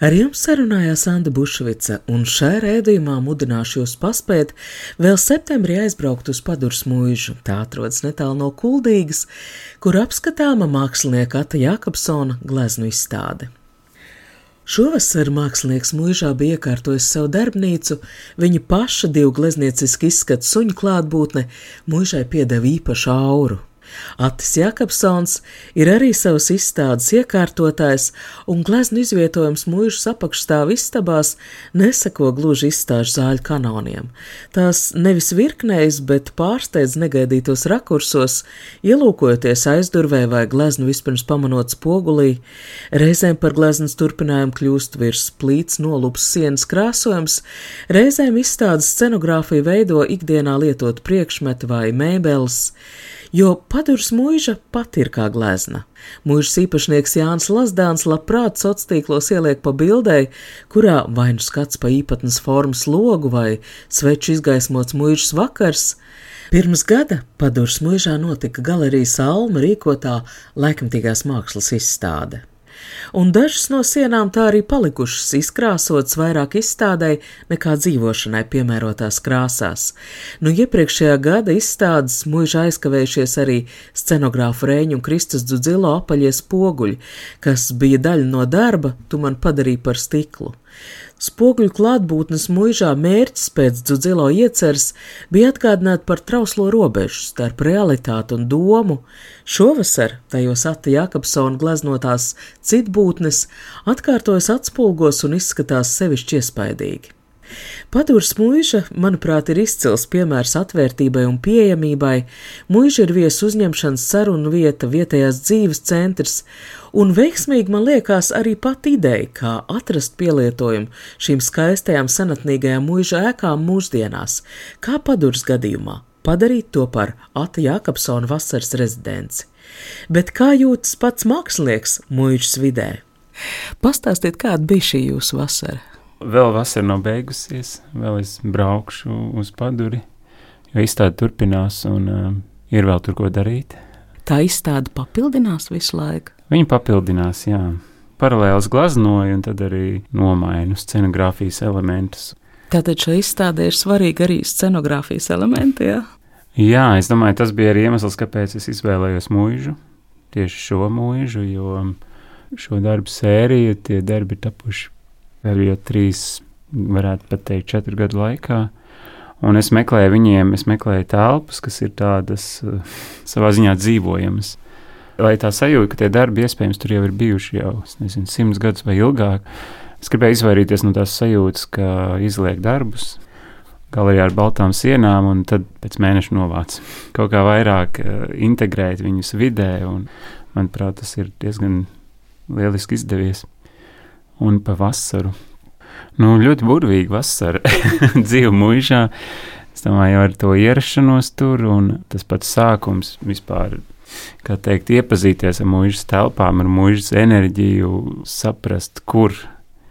Ar jums sarunājās Anna Bušvica, un šajā rēdījumā mudināšu jūs paspēt vēl septembrī aizbraukt uz Padurs mūžu. Tā atrodas netālu no Kuldīgas, kur apskatāma mākslinieka Ata Jakobsona gleznu izstāde. Šovasar mākslinieks mūžā bija iekārtojis savu darbnīcu, viņa paša divu gleznieciski izskatu suņu klātbūtne mūžai piedeva īpašu auru. Atis Jakobsons ir arī savas izstādes iekārtotājs, un gleznu izvietojums mūžas apakšstāv istabās nesako gluži izstāžu zāļu kanoniem. Tās nevis virknējas, bet pārsteidz negaidītos rakursos, ielūkojoties aizdurvē vai gleznu vispirms pamanot spogulī, reizēm par gleznas turpinājumu kļūst virs plīts nolups sienas krāsojums, reizēm izstādes scenogrāfiju veido ikdienā lietot priekšmeti vai mēbeles jo padurs mūža pat ir kā glezna. Mūžas īpašnieks Jānis Lasdāns labprāt sociālos tīklos ieliek pa bildei, kurā vai nu skats pa īpatnas formas logu vai sveču izgaismots mūžas vakars. Pirms gada padurs mūžā notika galerijas alma rīkotā laikmatīgās mākslas izstāde un dažas no sienām tā arī palikušas izkrāsotas vairāk izstādēji nekā dzīvošanai piemērotās krāsās. Nu, iepriekšējā gada izstādes mūžā aizkavējušies arī scenogrāfu Rēņu un Kristus Dzudzilo apaļie spoguļi, kas bija daļa no darba, tu man padarīji par stiklu. Spoguļu klātbūtnes mūžā mērķis pēc Dzudzilo ieceres bija atgādināt par trauslo robežu starp realitāti un domu. Šovasar tajos Ata Jakobsona gleznotās citbūtnes atkārtojas atspulgos un izskatās sevišķi iespaidīgi. Padurs mūža, manuprāt, ir izcils piemērs atvērtībai un pieejamībai. Mūža ir viesu uzņemšanas sarunu vieta, vietējās dzīves centrs, un veiksmīgi man liekas arī pat ideja, kā atrast pielietojumu šīm skaistajām senatnīgajām mūža ēkām mūsdienās, kā padurs gadījumā padarīt to par Ata Jākapsona vasaras rezidenci. Bet kā jūtas pats mākslinieks mūžas vidē? Pastāstiet, kāda bija šī jūsu vasara? Vēl vasara nav beigusies, vēl es braukšu uz paduri, jo izstāde turpinās un uh, ir vēl tur ko darīt. Tā izstāde papildinās visu laiku. Viņa papildinās, jā. Paralēli glaznoju un tad arī nomainu scenogrāfijas elementus. Tātad šai izstādē ir svarīgi arī scenogrāfijas elementi. Jā? Jā, es domāju, tas bija arī iemesls, kāpēc es izvēlējos mūžu. Tieši šo mūžu, jo šo darbu sēriju tie darbi ir tapuši jau trīs, varētu pat teikt, četru gadu laikā. Un es meklēju viņiem, es meklēju telpas, kas ir tādas uh, savā ziņā dzīvojamas. Lai tā sajūta, ka tie darbi iespējams tur jau ir bijuši jau nezinu, simts gadus vai ilgāk, es gribēju izvairīties no tās sajūtas, ka izliek darbus, galerijā ar baltām sienām, un tad pēc mēneša novāc. Kaut kā vairāk uh, integrēt viņus vidē, un manuprāt, tas ir diezgan lieliski izdevies un pa vasaru. Nu, ļoti burvīga vasara dzīve mūžā. Es domāju, ar to ierašanos tur un tas pats sākums vispār, kā teikt, iepazīties ar mūžas telpām, ar mūžas enerģiju, saprast, kur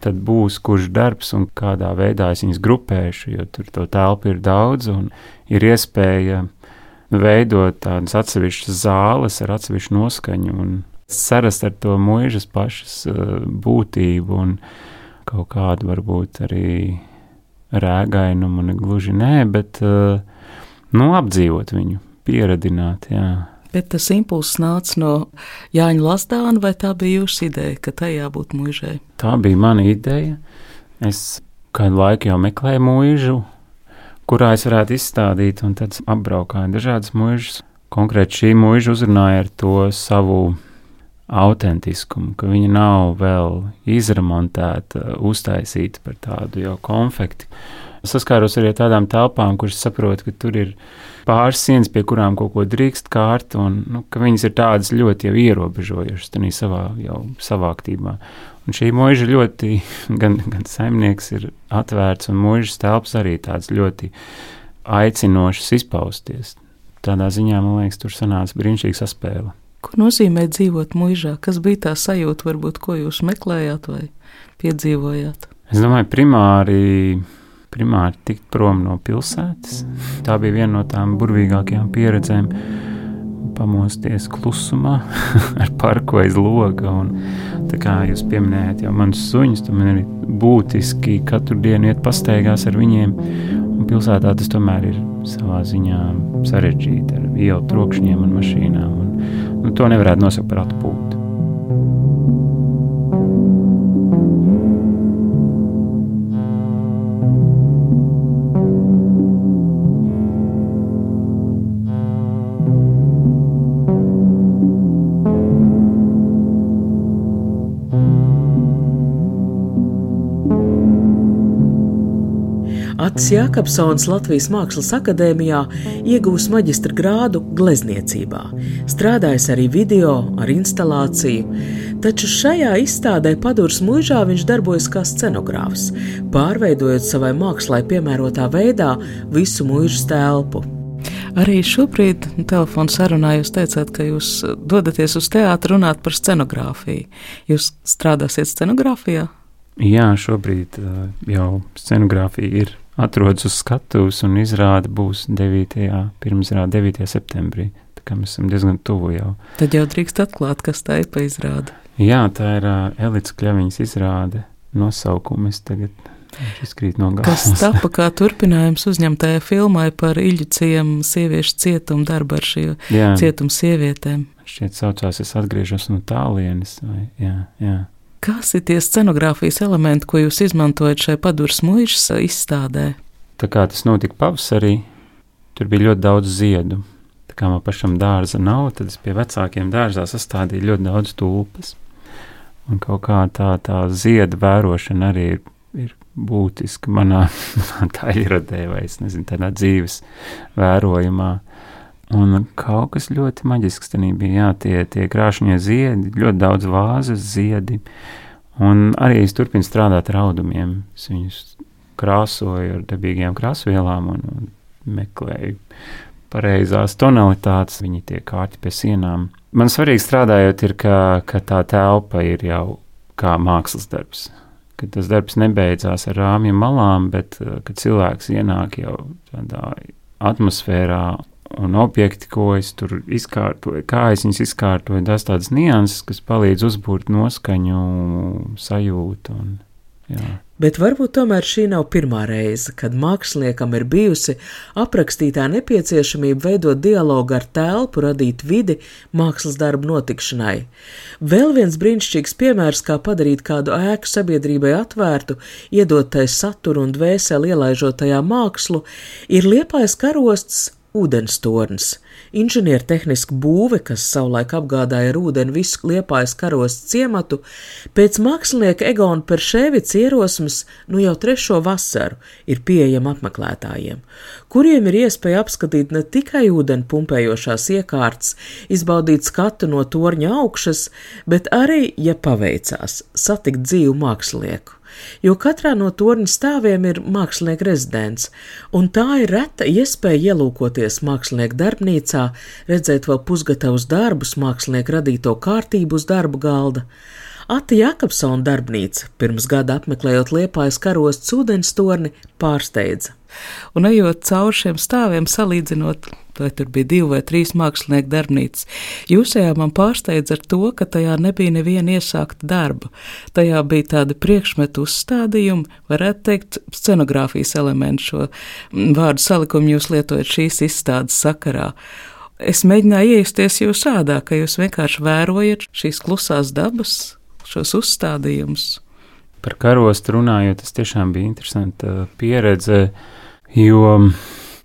tad būs kurš darbs un kādā veidā es viņus grupēšu, jo tur to telpu ir daudz un ir iespēja veidot tādas atsevišķas zāles ar atsevišķu noskaņu un sarast ar to mūžas pašas uh, būtību un kaut kādu varbūt arī rēgainumu, ne gluži nē, bet uh, nu, apdzīvot viņu, pieradināt. Jā. Bet tas impulss nāca no Jāņa Lasdāna, vai tā bija jūsu ideja, ka tai jābūt mūžai? Tā bija mana ideja. Es kādu laiku jau meklēju mūžu, kurā es varētu izstādīt, un tad apbraukāju dažādas mūžas. Konkrēti šī mūža uzrunāja ar to savu autentiskumu, ka viņa nav vēl izremontēta, uztaisīta par tādu jau konfekti. Saskāros arī ar tādām telpām, kuras saprot, ka tur ir pāris sienas, pie kurām kaut ko drīkst kārt, un nu, ka viņas ir tādas ļoti jau ierobežojušas savā, jau savā aktībā. Un šī mūža ļoti, gan, gan saimnieks ir atvērts, un mūžas telpas arī tādas ļoti aicinošas izpausties. tādā ziņā, man liekas, tur sanāca brīnišķīga saspēle. Ko nozīmē dzīvot mūžā? Kas bija tā sajūta, varbūt, ko jūs meklējāt vai piedzīvojāt? Es domāju, primāri, primāri tikt prom no pilsētas. Tā bija viena no tām burvīgākajām pieredzēm. Pamosties klusumā, ar parku aiz loga. Un, kā jūs pieminējāt, jau manus suņus, tad man ir būtiski katru dienu iet pastaigās ar viņiem. Un pilsētā tas tomēr ir savā ziņā sarežģīti ar ielu trokšņiem un mašīnām. Un, nu, to nevarētu nosaukt par atpūtu. Atis Jākapsons Latvijas Mākslas akadēmijā iegūs maģistra grādu glezniecībā, strādājis arī video ar instalāciju, taču šajā izstādē Padurs mūžā viņš darbojas kā scenogrāfs, pārveidojot savai mākslai piemērotā veidā visu mūža telpu. Arī šobrīd telefona sarunā jūs teicāt, ka jūs dodaties uz teātru runāt par scenogrāfiju. Jūs strādāsiet scenogrāfijā? Jā, šobrīd uh, jau scenogrāfija ir atrodas uz skatuves, un izrāde būs 9. pirmizrāde 9. septembrī. Tā kā mēs esam diezgan tuvu jau. Tad jau drīkst atklāt, kas tā ir pa izrāde. Jā, tā ir uh, Elīds Kļaviņas izrāde. Nosaukumu es tagad izkrīt no galvas. Kas tapa kā turpinājums uzņemtajai filmai par Iļu ciemu sieviešu cietumu darbu ar šīm cietumu sievietēm. Šķiet saucās, es atgriežos no tālienes. Vai, jā, jā. Kas ir tie scenogrāfijas elementi, ko jūs izmantojat šai paduras mūžas izstādē? Tā kā tas notika pavasarī, tur bija ļoti daudz ziedu. Tā kā man pašam dārza nav, tad es pie vecākiem dārzā sastādīju ļoti daudz tulpas. Un kaut kā tā, tā zieda vērošana arī ir, ir būtiska manā, manā taļradē vai, es nezinu, tādā dzīves vērojumā. Un kaut kas ļoti maģisks tajā bija. Jā, tie, tie krāšņie ziedi, ļoti daudz vāzes, ziedi. Un arī es turpinu strādāt ar audumiem. Es viņus krāsoju ar dabīgām krāsvielām un, un meklēju pareizās tonalitātes. Viņi tiek kārti pie sienām. Man svarīgi strādājot, ir, ka, ka tā telpa ir jau kā mākslas darbs. Ka tas darbs nebeidzās ar rāmjiem malām, bet kad cilvēks ienāk jau tādā atmosfērā un objekti, ko es tur izkārtoju, kā es viņus izkārtoju, tas tādas nianses, kas palīdz uzbūrt noskaņu, sajūtu. Un, jā. Bet varbūt tomēr šī nav pirmā reize, kad māksliniekam ir bijusi aprakstītā nepieciešamība veidot dialogu ar telpu, radīt vidi mākslas darbu notikšanai. Vēl viens brīnišķīgs piemērs, kā padarīt kādu ēku sabiedrībai atvērtu, iedot tai saturu un dvēseli ielaižot tajā mākslu, ir liepais karosts ūdenstornis. Inženiertehniska būve, kas savulaik apgādāja ar ūdeni visu liepājas karos ciematu, pēc mākslinieka Egona Peršēvica ierosmes nu jau trešo vasaru ir pieejama apmeklētājiem, kuriem ir iespēja apskatīt ne tikai ūdeni pumpējošās iekārtas, izbaudīt skatu no torņa augšas, bet arī, ja paveicās, satikt dzīvu mākslinieku jo katrā no torņa stāviem ir mākslinieka rezidents, un tā ir reta iespēja ielūkoties mākslinieka darbnīcā, redzēt vēl pusgatavus darbus, mākslinieka radīto kārtību uz darba galda. Ati Jakobsona darbnīca, pirms gada apmeklējot Liepājas karostas ūdens torni, pārsteidza. Un ejot cauri šiem stāviem, salīdzinot vai tur bija divi vai trīs mākslinieki darbnīcas. Jūsējā man pārsteidz ar to, ka tajā nebija neviena iesākta darba. Tajā bija tādi priekšmetu uzstādījumi, varētu teikt, scenogrāfijas elementi šo vārdu salikumu jūs lietojat šīs izstādes sakarā. Es mēģināju iejusties jūsu ādā, ka jūs vienkārši vērojat šīs klusās dabas, šos uzstādījumus. Par karostu runājot, tas tiešām bija interesanta pieredze, jo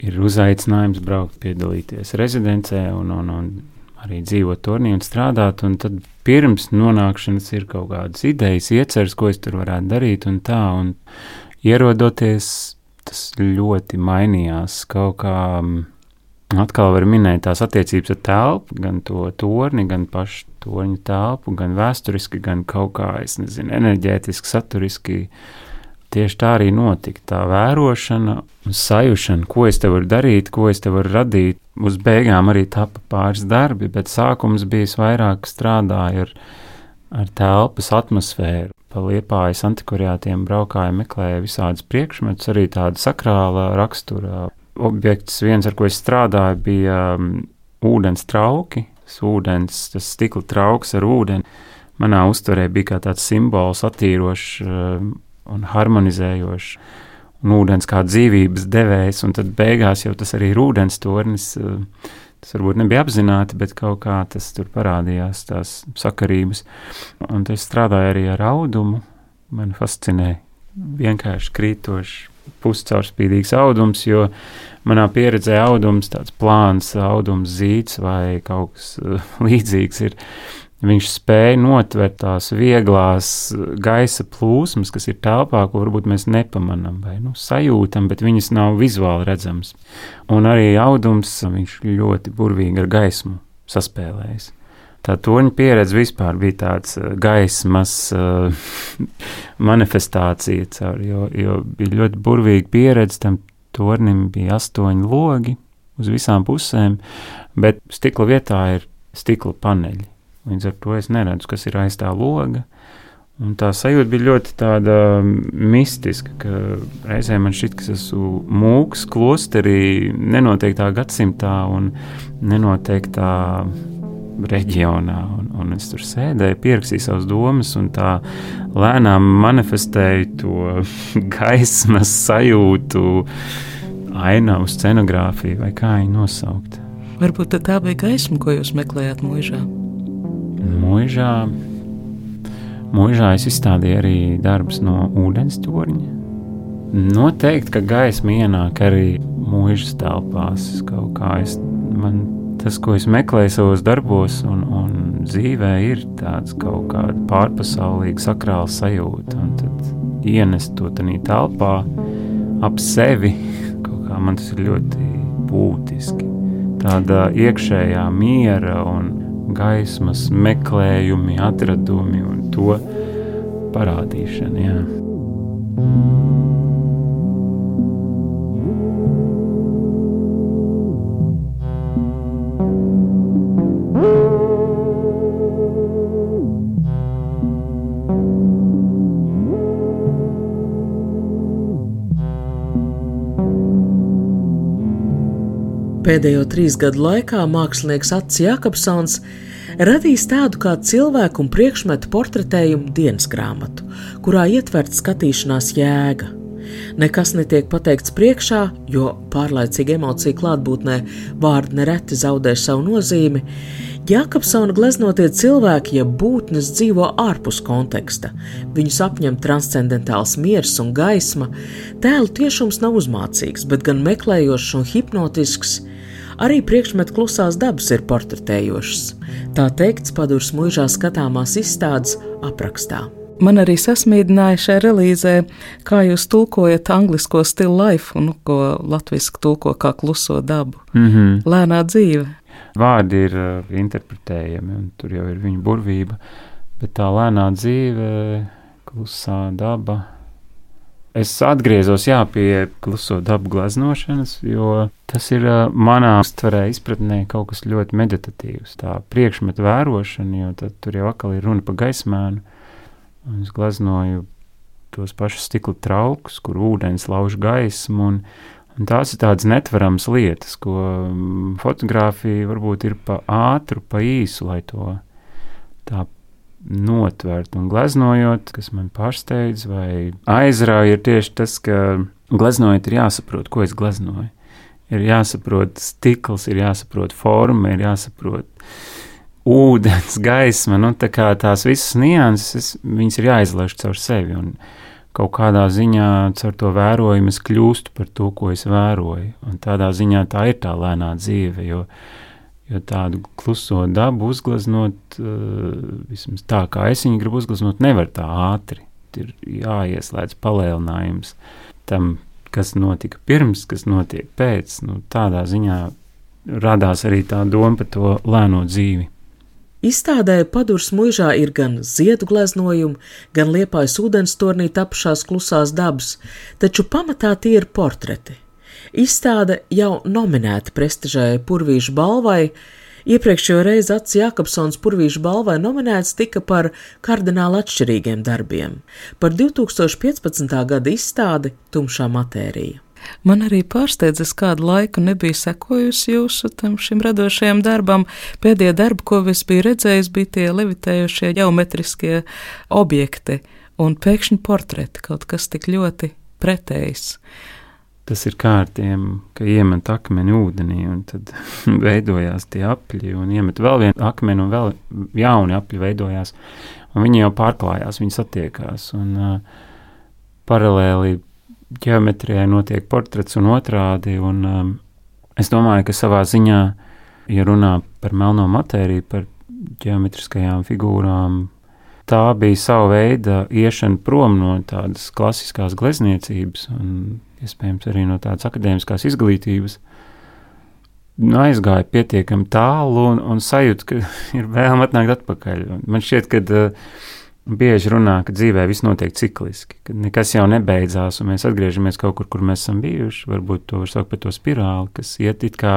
ir uzaicinājums braukt, piedalīties rezidencē un, un, un arī dzīvot turnī un strādāt. Un tad pirms nonākšanas ir kaut kādas idejas, ieceres, ko es tur varētu darīt un tā. Un ierodoties, tas ļoti mainījās kaut kā. Mm, atkal var minēt tās attiecības ar telpu, gan to torni, gan pašu torņa telpu, gan vēsturiski, gan kaut kā, es nezinu, enerģētiski, saturiski. Tieši tā arī notika. Tā vērošana, sajūšana, ko es te varu darīt, ko es te varu radīt. Uz beigām arī tapa pāris darbi, bet sākums bija vairāk strādāja ar, ar telpas atmosfēru. Pa liepājas antikvariātiem braukāja, meklēja visādas priekšmetus, arī tāda sakrāla rakstura. Objekts viens, ar ko es strādāju, bija um, ūdens trauki, ūdens, tas stikla trauks ar ūdeni. Manā uztverē bija kā tāds simbols, attīrošs um, un harmonizējošs, un ūdens kā dzīvības devējs, un tad beigās jau tas arī ir ūdens tornis. Uh, tas varbūt nebija apzināti, bet kaut kā tas tur parādījās, tās sakarības. Un es strādāju arī ar audumu. Man fascinē vienkārši krītošs, puscaurspīdīgs audums, jo manā pieredzē audums, tāds plāns, audums zīts vai kaut kas līdzīgs ir Viņš spēja notvert tās vieglās gaisa plūsmas, kas ir telpā, ko varbūt mēs nepamanām vai nu, sajūtam, bet viņas nav vizuāli redzamas. Un arī audums viņš ļoti burvīgi ar gaismu saspēlējis. Tā toņa pieredze vispār bija tāds uh, gaismas uh, manifestācija, caur, jo, jo bija ļoti burvīga pieredze. Tam tornim bija astoņi logi uz visām pusēm, bet stikla vietā ir stikla paneļi. Līdz ar to es neredzu, kas ir aiz tā loga. Un tā sajūta bija ļoti tāda mistiska, ka reizē man šķiet, ka esmu mūks klosterī nenoteiktā gadsimtā un nenoteiktā reģionā. Un, un es tur sēdēju, pierakstīju savas domas, un tā lēnām manifestēju to gaismas sajūtu, ainavu, scenogrāfiju vai kā viņu nosaukt. Varbūt tā bija gaisma, ko jūs meklējāt mūžā. Mūžā, mūžā es izstādīju arī darbus no ūdens torņa. Noteikti, ka gaisma ienāk arī mūžas telpās. Es, man, tas, ko es meklēju savos darbos un, un dzīvē, ir tāds kaut kāda pārpasaulīga sakrāla sajūta. Un tad ienest to tādā telpā ap sevi, kaut kā man tas ir ļoti būtiski. Tāda iekšējā miera un gaismas meklējumi, atradumi un to parādīšana. Jā. Pēdējo trīs gadu laikā mākslinieks Ats Jakobsons radījis tādu kā cilvēku un priekšmetu portretējumu dienas grāmatu, kurā ietverta skatīšanās jēga. Nekas netiek pateikts priekšā, jo pārlaicīga emocija klātbūtnē vārdi nereti zaudē savu nozīmi. Jakobsona gleznotie cilvēki, ja būtnes dzīvo ārpus konteksta, viņus apņem transcendentāls miers un gaisma, tēlu tiešums nav uzmācīgs, bet gan meklējošs un hipnotisks, Arī priekšmetu klusās dabas ir portretējošas. Tā teikts padurs mūžā skatāmās izstādes aprakstā. Man arī sasmīdināja šajā relīzē, kā jūs tulkojat anglisko stilu life, un ko latviešu tulko kā kluso dabu. Mm -hmm. Lēnā dzīve. Vārdi ir uh, interpretējami, un tur jau ir viņa burvība, bet tā lēnā dzīve, klusā daba Es atgriezos jā, pie kluso dabu gleznošanas, jo tas ir manā uztverē, izpratnē kaut kas ļoti meditatīvs. Tā priekšmetu vērošana, jo tur jau atkal ir runa par gaismēnu. Un es gleznoju tos pašus stikla traukus, kur ūdens lauž gaismu. Un, un tās ir tādas netveramas lietas, ko fotografija varbūt ir pa ātru, pa īsu, lai to tā notvert un gleznojot, kas man pārsteidz vai aizrauja, ir tieši tas, ka gleznojot ir jāsaprot, ko es gleznoju. Ir jāsaprot stikls, ir jāsaprot forma, ir jāsaprot ūdens, gaisma. Nu, tā kā tās visas nianses, viņas ir jāizlaiž caur sevi. Un kaut kādā ziņā caur to vērojumu es kļūstu par to, ko es vēroju. Un tādā ziņā tā ir tā lēnā dzīve. Jo, Jo tādu kluso dabu uzgleznot, uh, vismaz tā kā es viņu gribu uzgleznot, nevar tā ātri. Ir jāieslēdz palielinājums tam, kas notika pirms, kas notiek pēc. Nu, tādā ziņā radās arī tā doma par to lēno dzīvi. Izstādē Padurs mūžā ir gan ziedu gleznojumi, gan liepājas ūdenstornī tapušās klusās dabas, taču pamatā tie ir portreti. Izstāde jau nominēta prestižajai Purvīšu balvai, Iepriekšējo reizi Ats Jākapsons Purvīšu balvai nominēts tika par kardināli atšķirīgiem darbiem, par 2015. gada izstādi Tumšā matērija. Man arī pārsteidz, es kādu laiku nebiju sekojusi jūsu tam šim radošajam darbam. Pēdējie darbi, ko es biju redzējis, bija tie levitējošie geometriskie objekti un pēkšņi portreti, kaut kas tik ļoti pretējs. Tas ir kārtiem, ka iemet akmeni ūdenī, un tad veidojās tie apļi, un iemet vēl vienu akmeni, un vēl jauni apļi veidojās. Un viņi jau pārklājās, viņi satiekās. Un, uh, paralēli ģeometrijai notiek portrets un otrādi. Un, um, es domāju, ka savā ziņā, ja runā par melno matēriju, par ģeometriskajām figūrām, tā bija sava veida iešana prom no tādas klasiskās glezniecības un, iespējams, arī no tādas akadēmiskās izglītības. Nu, aizgāja pietiekami tālu un, un sajūta, ka ir vēlme atnākt atpakaļ. Man šķiet, ka uh, bieži runā, ka dzīvē viss notiek cikliski, ka nekas jau nebeidzās, un mēs atgriežamies kaut kur, kur mēs esam bijuši. Varbūt to var saukt par to spirāli, kas iet it kā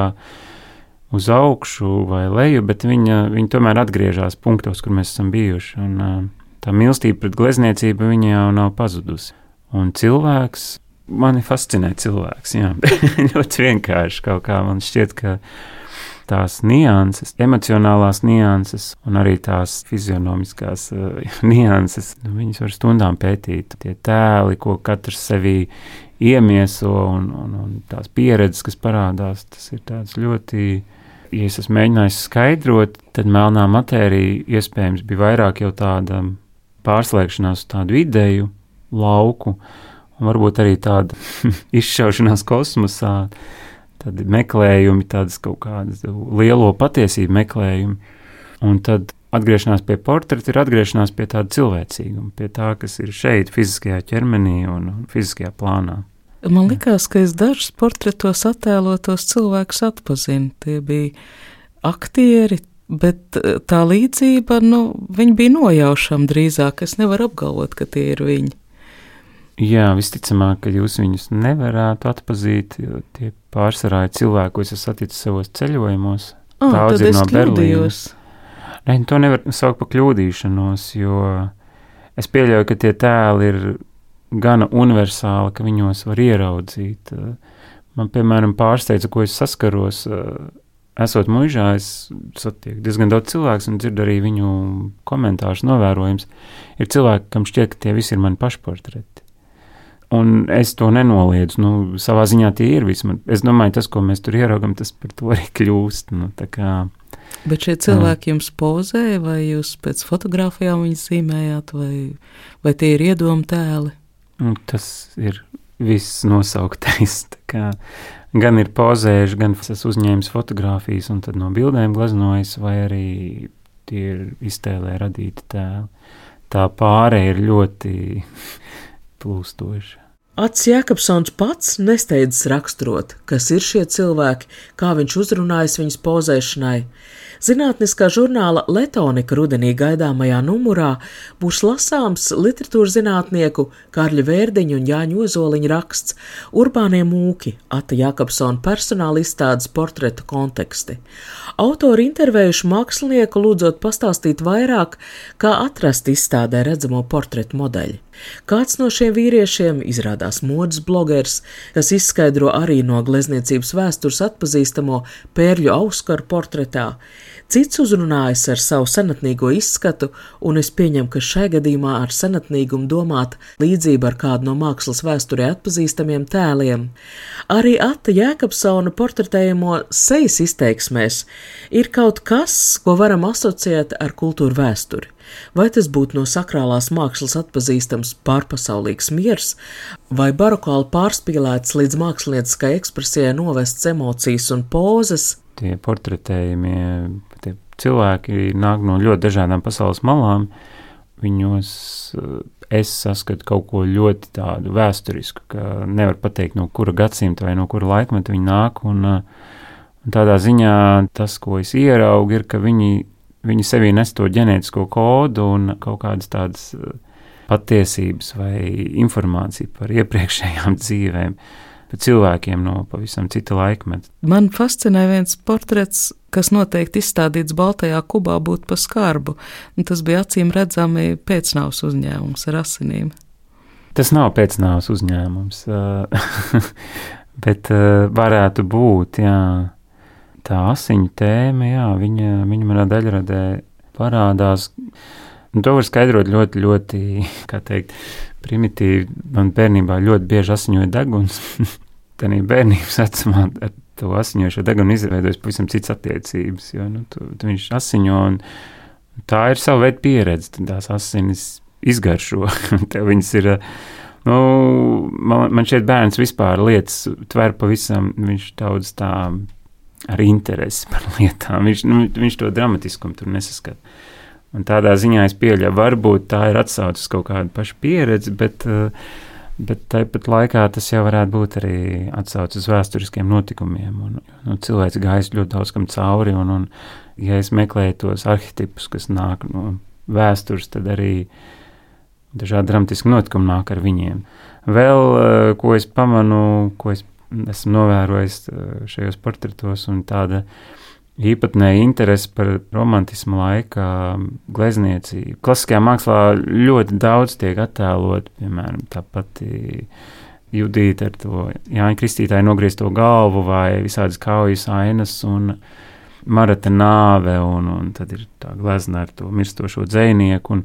uz augšu vai leju, bet viņa, viņa tomēr atgriežas punktos, kur mēs esam bijuši. Un, tā mīlestība pret glezniecību viņa jau nav pazudusi. Un cilvēks, mani fascinē cilvēks, jā, ļoti vienkārši kaut kā man šķiet, ka tās nianses, emocionālās nianses un arī tās fizionomiskās uh, nianses. Nu, viņas var stundām pētīt. Tie tēli, ko katrs sevī iemieso un, un, un tās pieredzes, kas parādās, tas ir ļoti. Ja es esmu mēģinājis skaidrot, tad melnā matērija iespējams bija vairāk jau tāda pārslēgšanās uz tādu ideju, lauku, un varbūt arī tāda izšaušanās kosmosā, tādi meklējumi, tādas kaut kādas lielo patiesību meklējumi. Un tad atgriešanās pie portreta ir atgriešanās pie tāda cilvēcīguma, pie tā, kas ir šeit, fiziskajā ķermenī un fiziskajā plānā. Man liekas, ka es dažus portretos attēlotos cilvēkus atpazinu. Tie bija aktieri, bet eh, tā līdzība, nu, viņi bija nojaušama drīzāk. Es nevaru apgalvot, ka tie ir viņi. Jā, visticamāk, ka jūs viņus nevarētu atpazīt, jo tie pārsvarā ir cilvēki, ko es esmu saticis savos ceļojumos. Oh, Daudz ir no Berlīnas. Nē, to nevar saukt par kļūdīšanos, jo es pieļauju, ka tie tēli ir gana universāli, ka viņos var ieraudzīt. Man, piemēram, pārsteidza, ko es saskaros. Esot mūžā, es satieku diezgan daudz cilvēku un dzirdu arī viņu komentārus, novērojums. Ir cilvēki, kam šķiet, ka tie visi ir mani pašportreti. Un es to nenoliedzu. Nu, savā ziņā tie ir vismaz. Es domāju, tas, ko mēs tur ieraugām, tas par to arī kļūst. Nu, kā, Bet šie cilvēki jums pozēja, vai jūs pēc fotografijām viņus zīmējāt, vai, vai tie ir iedomu tēli? Nu, tas ir viss nosauktais. Gan ir pozējuši, gan es uzņēmis fotogrāfijas un no bildēm glaznojis, vai arī tie ir iztēlē radīti tēli. Tā pārēja ir ļoti plūstoša. Ats Jēkabsons pats nesteidzas raksturot, kas ir šie cilvēki, kā viņš uzrunājas viņas pozēšanai. Zinātniskā žurnāla Letonika rudenī gaidāmajā numurā būs lasāms literatūras zinātnieku Kārļa Vērdiņa un Jāņa Ozoliņa raksts Urbānie mūki, Ata Jākapsona personāla izstādes portreta konteksti. Autori intervējuši mākslinieku lūdzot pastāstīt vairāk, kā atrast izstādē redzamo portretu modeļu. Kāds no šiem vīriešiem izrādās modes blogers, kas izskaidro arī no glezniecības vēstures atpazīstamo pērļu auskaru portretā. Cits uzrunājas ar savu senatnīgo izskatu, un es pieņemu, ka šai gadījumā ar senatnīgumu domāt līdzība ar kādu no mākslas vēsturē atpazīstamiem tēliem. Arī Ata Jēkabsona portretējamo sejas izteiksmēs ir kaut kas, ko varam asociēt ar kultūru vēsturi. Vai tas būtu no sakrālās mākslas atpazīstams pārpasaulīgs miers, vai barokāli pārspīlēts līdz mākslinieciskai ekspresijai novests emocijas un pozas? Tie portretējumie tie cilvēki nāk no ļoti dažādām pasaules malām. Viņos eh, es saskatu kaut ko ļoti tādu vēsturisku, ka nevar pateikt, no kura gadsimta vai no kura laikmeta viņi nāk. Un, eh, un tādā ziņā tas, ko es ieraugu, ir, ka viņi viņi sevī nes to ģenētisko kodu un kaut kādas tādas patiesības vai informāciju par iepriekšējām dzīvēm, par cilvēkiem no pavisam cita laikmeta. Man fascinē viens portrets, kas noteikti izstādīts Baltajā kubā, būtu pa skarbu. Un tas bija acīm redzami pēcnāvs uzņēmums ar asinīm. Tas nav pēcnāvs uzņēmums, bet varētu būt, jā. Tā asiņu tēma, jā, viņa, viņa manā daļradē parādās. Un to var skaidrot ļoti, ļoti, kā teikt, primitīvi. Man bērnībā ļoti bieži asiņoja deguns. Tad bērnības vecumā ar to asiņojošo degunu izveidojas pavisam cits attiecības. Jo, nu, tu, tu viņš asiņo un tā ir sava veida pieredze. Tās asinis izgaršo. Tev viņas ir. Nu, man, man šeit bērns vispār lietas tver pavisam, viņš daudz tā ar interesi par lietām. Viņš, nu, viņš to dramatiskumu tur nesaskata. Un tādā ziņā es pieļauju, varbūt tā ir atsaucis kaut kādu pašu pieredzi, bet, eh, bet tāpat laikā tas jau varētu būt arī atsaucis uz vēsturiskiem notikumiem. Un, nu, cilvēks gājis ļoti daudz kam cauri, un, un ja es meklēju tos arhetipus, kas nāk no vēstures, tad arī dažādi dramatiski notikumi nāk ar viņiem. Vēl, eh, ko es pamanu, ko es esmu novērojis eh, šajos portretos, un tāda īpatnēja interese par romantismu laika glezniecību. Klasiskajā mākslā ļoti daudz tiek attēlot, piemēram, tā pati Judīta ar to Jāņa Kristītāju nogriezto galvu vai visādas kaujas ainas un Marata nāve, un, un tad ir tā glezna ar to mirstošo dzēnieku, un,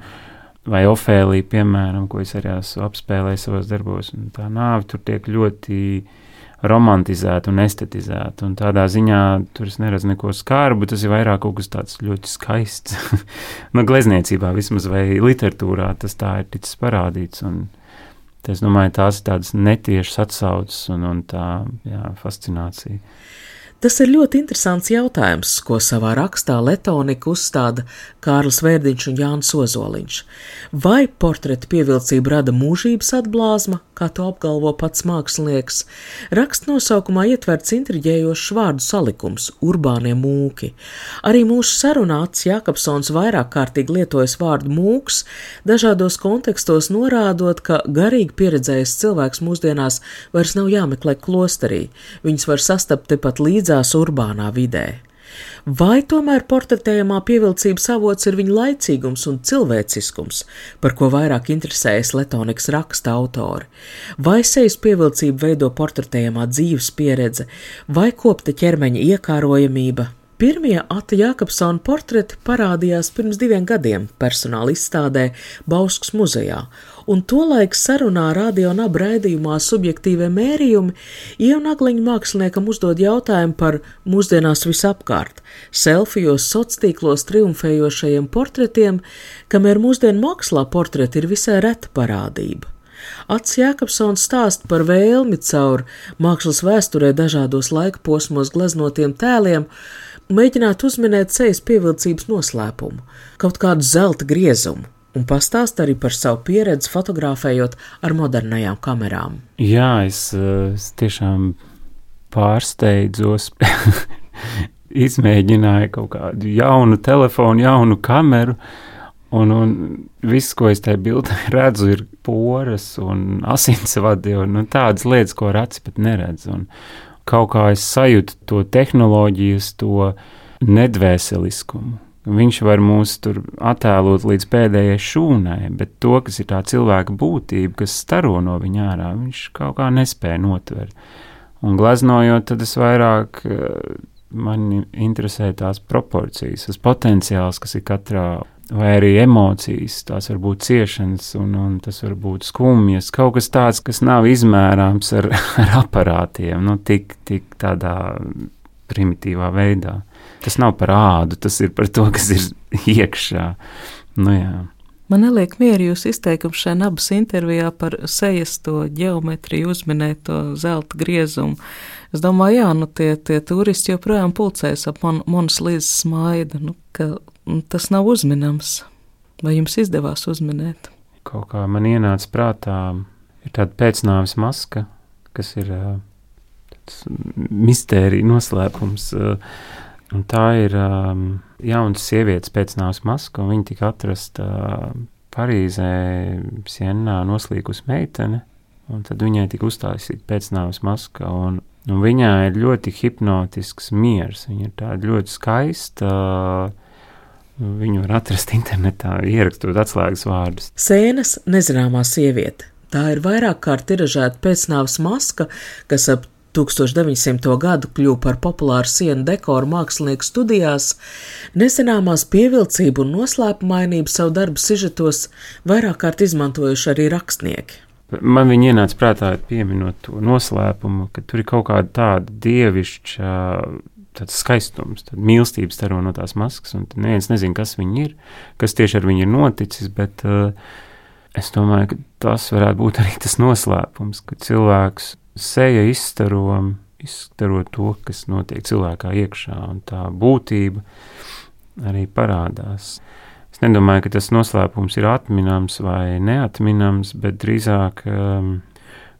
vai Ofēlija, piemēram, ko es arī esmu apspēlējis savos darbos, un tā nāve tur tiek ļoti romantizēta un estetizēta. Un tādā ziņā tur es neredzu neko skarbu, tas ir vairāk kaut kas tāds ļoti skaists. no glezniecībā vismaz vai literatūrā tas tā ir ticis parādīts. Un, Es domāju, tās ir tādas netiešas atsauces un, un tā jā, fascinācija. Tas ir ļoti interesants jautājums, ko savā rakstā Letonika uzstāda Kārlis Vērdiņš un Jānis Ozoliņš. Vai portreta pievilcība rada mūžības atblāzma, kā to apgalvo pats mākslinieks? Raksta nosaukumā ietverts intriģējošs vārdu salikums - urbānie mūki. Arī mūsu sarunā Ats Jakobsons vairāk kārtīgi lietojas vārdu mūks, dažādos kontekstos norādot, ka garīgi pieredzējis cilvēks mūsdienās vairs nav jāmeklē klosterī, viņus var sastapt tepat līdz līdzās urbānā vidē. Vai tomēr portretējumā pievilcības avots ir viņa laicīgums un cilvēciskums, par ko vairāk interesējas Letonikas raksta autori? Vai sejas pievilcību veido portretējumā dzīves pieredze, vai kopta ķermeņa iekārojamība, Pirmie Ata Jākapsona portreti parādījās pirms diviem gadiem personāla izstādē Bauskas muzejā, un tolaik sarunā radio un abraidījumā subjektīvie mērījumi ienagliņu māksliniekam uzdod jautājumu par mūsdienās visapkārt, selfijos, sociālos triumfējošajiem portretiem, kamēr mūsdienu mākslā portreti ir visai reta parādība. Ats Jēkabsons stāst par vēlmi caur mākslas vēsturē dažādos laika posmos gleznotiem tēliem, mēģināt uzminēt sejas pievilcības noslēpumu, kaut kādu zelta griezumu, un pastāst arī par savu pieredzi fotografējot ar modernajām kamerām. Jā, es, eh, es tiešām pārsteidzos. Izmēģināju kaut kādu jaunu telefonu, jaunu kameru, un, un viss, ko es tajā bildē redzu, ir poras un asinsvadi un, un tādas lietas, ko ar aci pat neredzu. Un, kaut kā es sajūtu to tehnoloģijas, to nedvēseliskumu. Viņš var mūs tur attēlot līdz pēdējai šūnai, bet to, kas ir tā cilvēka būtība, kas staro no viņa ārā, viņš kaut kā nespēja notvert. Un gleznojot, tad es vairāk eh, man interesē tās proporcijas, tas potenciāls, kas ir katrā vai arī emocijas, tās var būt ciešanas, un, un tas var būt skumjas, kaut kas tāds, kas nav izmērāms ar, ar aparātiem, nu, tik, tik tādā primitīvā veidā. Tas nav par ādu, tas ir par to, kas ir iekšā. Nu, jā. Man neliek mieru jūs izteikums šajā abas intervijā par sejas to ģeometriju, uzminēt to zelta griezumu. Es domāju, jā, nu tie, tie turisti joprojām pulcēs ap mon, monas līdz smaida, nu, ka tas nav uzminams. Vai jums izdevās uzminēt? Kaut kā man ienāca prātā, ir tāda pēcnāves maska, kas ir uh, mistērija noslēpums. Uh, Un tā ir um, jauna sieviete pēcnāvas maska, un viņa tika atrasta uh, Parīzē, Sienā, noslīkusi meitene. Un tad viņai tika uztaisīta pēcnāvas maska, un, un viņai ir ļoti hipnotisks miers. Viņa ir tāda ļoti skaista. Viņu var atrast internetā, ierakstot atslēgas vārdus. Sēnes nezināmā sieviete. Tā ir vairāk kārt tiražēta pēcnāvas maska, kas ap 1900. gadu kļuva par populāru sienu dekoru mākslinieku studijās, nezināmās pievilcību un noslēpumainību savu darbu sižetos vairāk kārt izmantojuši arī rakstnieki. Man viņa ienāca prātā, pieminot to noslēpumu, ka tur ir kaut kāda tāda dievišķa tāds skaistums, tāda mīlestība staro no tās maskas, un neviens nezina, kas viņi ir, kas tieši ar viņu ir noticis, bet uh, es domāju, ka tas varētu būt arī tas noslēpums, ka cilvēks seja izstaro, izstaro to, kas notiek cilvēkā iekšā, un tā būtība arī parādās. Es nedomāju, ka tas noslēpums ir atminams vai neatminams, bet drīzāk um,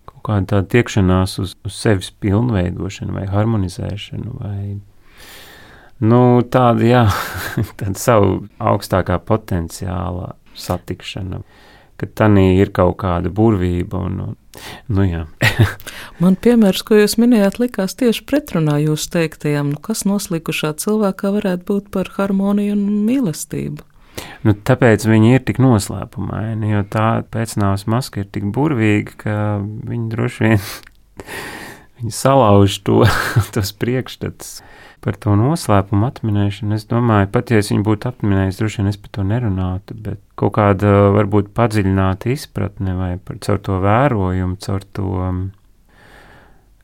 kaut kāda tāda tiekšanās uz, uz sevis pilnveidošanu vai harmonizēšanu vai nu, tāda, jā, tāda savu augstākā potenciāla satikšana ka tanī ir kaut kāda burvība. Un, un, nu, Man piemērs, ko jūs minējāt, likās tieši pretrunā jūsu teiktajam, nu, kas noslīkušā cilvēkā varētu būt par harmoniju un mīlestību. Nu, tāpēc viņi ir tik noslēpumaini, jo tā pēcnāvas maska ir tik burvīga, ka viņi droši vien viņi salauž to, tos priekšstats par to noslēpumu atminēšanu. Es domāju, pat ja es viņu būtu atminējis, droši vien es par to nerunātu, bet kaut kāda varbūt padziļināta izpratne vai par, caur to vērojumu, caur to,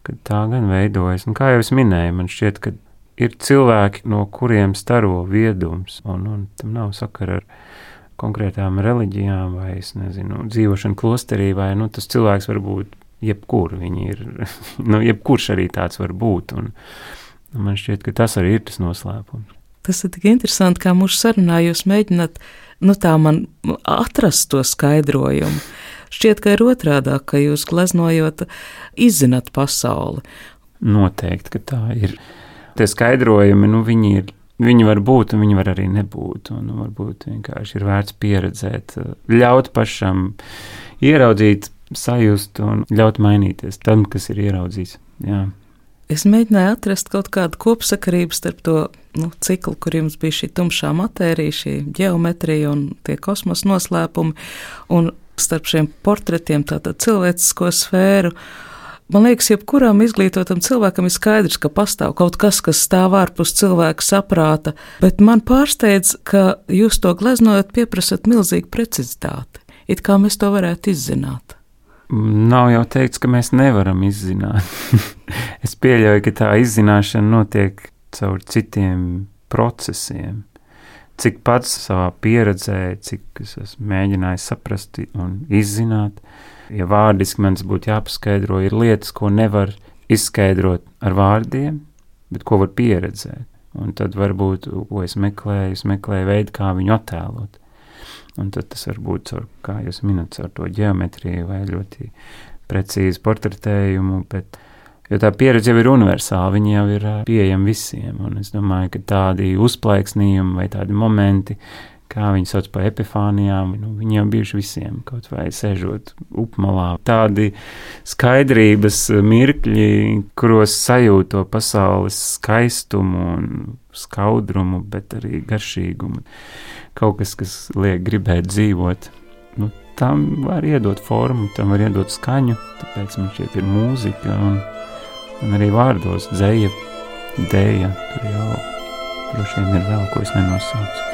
ka tā gan veidojas. Un kā jau es minēju, man šķiet, ka ir cilvēki, no kuriem staro viedums, un, un tam nav sakara ar konkrētām reliģijām vai, es nezinu, dzīvošanu klosterī, vai, nu, tas cilvēks var būt jebkur, viņi ir, nu, jebkurš arī tāds var būt, un, Man šķiet, ka tas arī ir tas noslēpums. Tas ir tik interesanti, kā mūsu sarunā jūs mēģināt nu, tā man atrast to skaidrojumu. Šķiet, ka ir otrādi, ka jūs gleznojot, izzināt pasauli. Noteikti, ka tā ir. Tie skaidrojumi, nu, viņi ir. Viņi var būt, un viņi var arī nebūt. Un varbūt vienkārši ir vērts pieredzēt, ļaut pašam ieraudzīt, sajust un ļaut mainīties tam, kas ir ieraudzīts. Jā. Es mēģināju atrast kaut kādu kopsakarību starp to nu, ciklu, kur jums bija šī tumšā matērija, šī geometrija un tie kosmosa noslēpumi, un starp šiem portretiem, tātad cilvēcisko sfēru. Man liekas, jebkuram izglītotam cilvēkam ir skaidrs, ka pastāv kaut kas, kas stāv ārpus cilvēka saprāta, bet man pārsteidz, ka jūs to gleznojot, pieprasat milzīgu precizitāti. It kā mēs to varētu izzināt. Nav jau teikts, ka mēs nevaram izzināt. es pieļauju, ka tā izzināšana notiek caur citiem procesiem. Cik pats savā pieredzē, cik es esmu mēģinājis saprast un izzināt, ja vārdiski man tas būtu jāpaskaidro, ir lietas, ko nevar izskaidrot ar vārdiem, bet ko var pieredzēt. Un tad varbūt, ko es meklēju, es meklēju veidu, kā viņu attēlot. Un tad tas var būt caur, kā jūs minat, caur to ģeometriju vai ļoti precīzu portretējumu, bet, jo tā pieredze jau ir universāla, viņi jau ir pieejami visiem, un es domāju, ka tādi uzplaiksnījumi vai tādi momenti, kā viņi sauc par epifānijām, nu, viņi jau bijuši visiem, kaut vai sēžot upmalā. Tādi skaidrības mirkļi, kuros sajūto pasaules skaistumu un skaudrumu, bet arī garšīgumu kaut kas, kas liek gribēt dzīvot. Nu, tam var iedot formu, tam var iedot skaņu, tāpēc man šķiet ir mūzika un, un arī vārdos dzēja, dēja, tur jau droši vien ir vēl, ko es nenosaucu.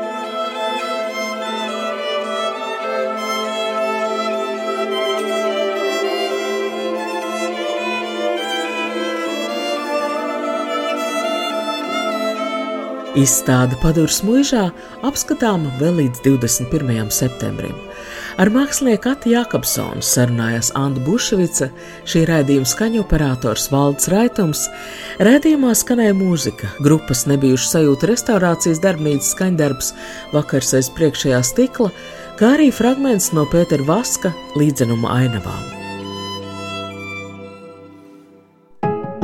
Izstāde Padurs mūžā apskatāma vēl līdz 21. septembrim. Ar mākslinieku Ati Jākapsonu sarunājās Anna Bušvica, šī raidījuma skaņu operators Valds Raitums. Raidījumā skanēja mūzika, grupas nebijušu sajūta restaurācijas darbnīcas skaņdarbs, vakars aiz priekšējā stikla, kā arī fragments no Pētera Vaska līdzenuma ainavām.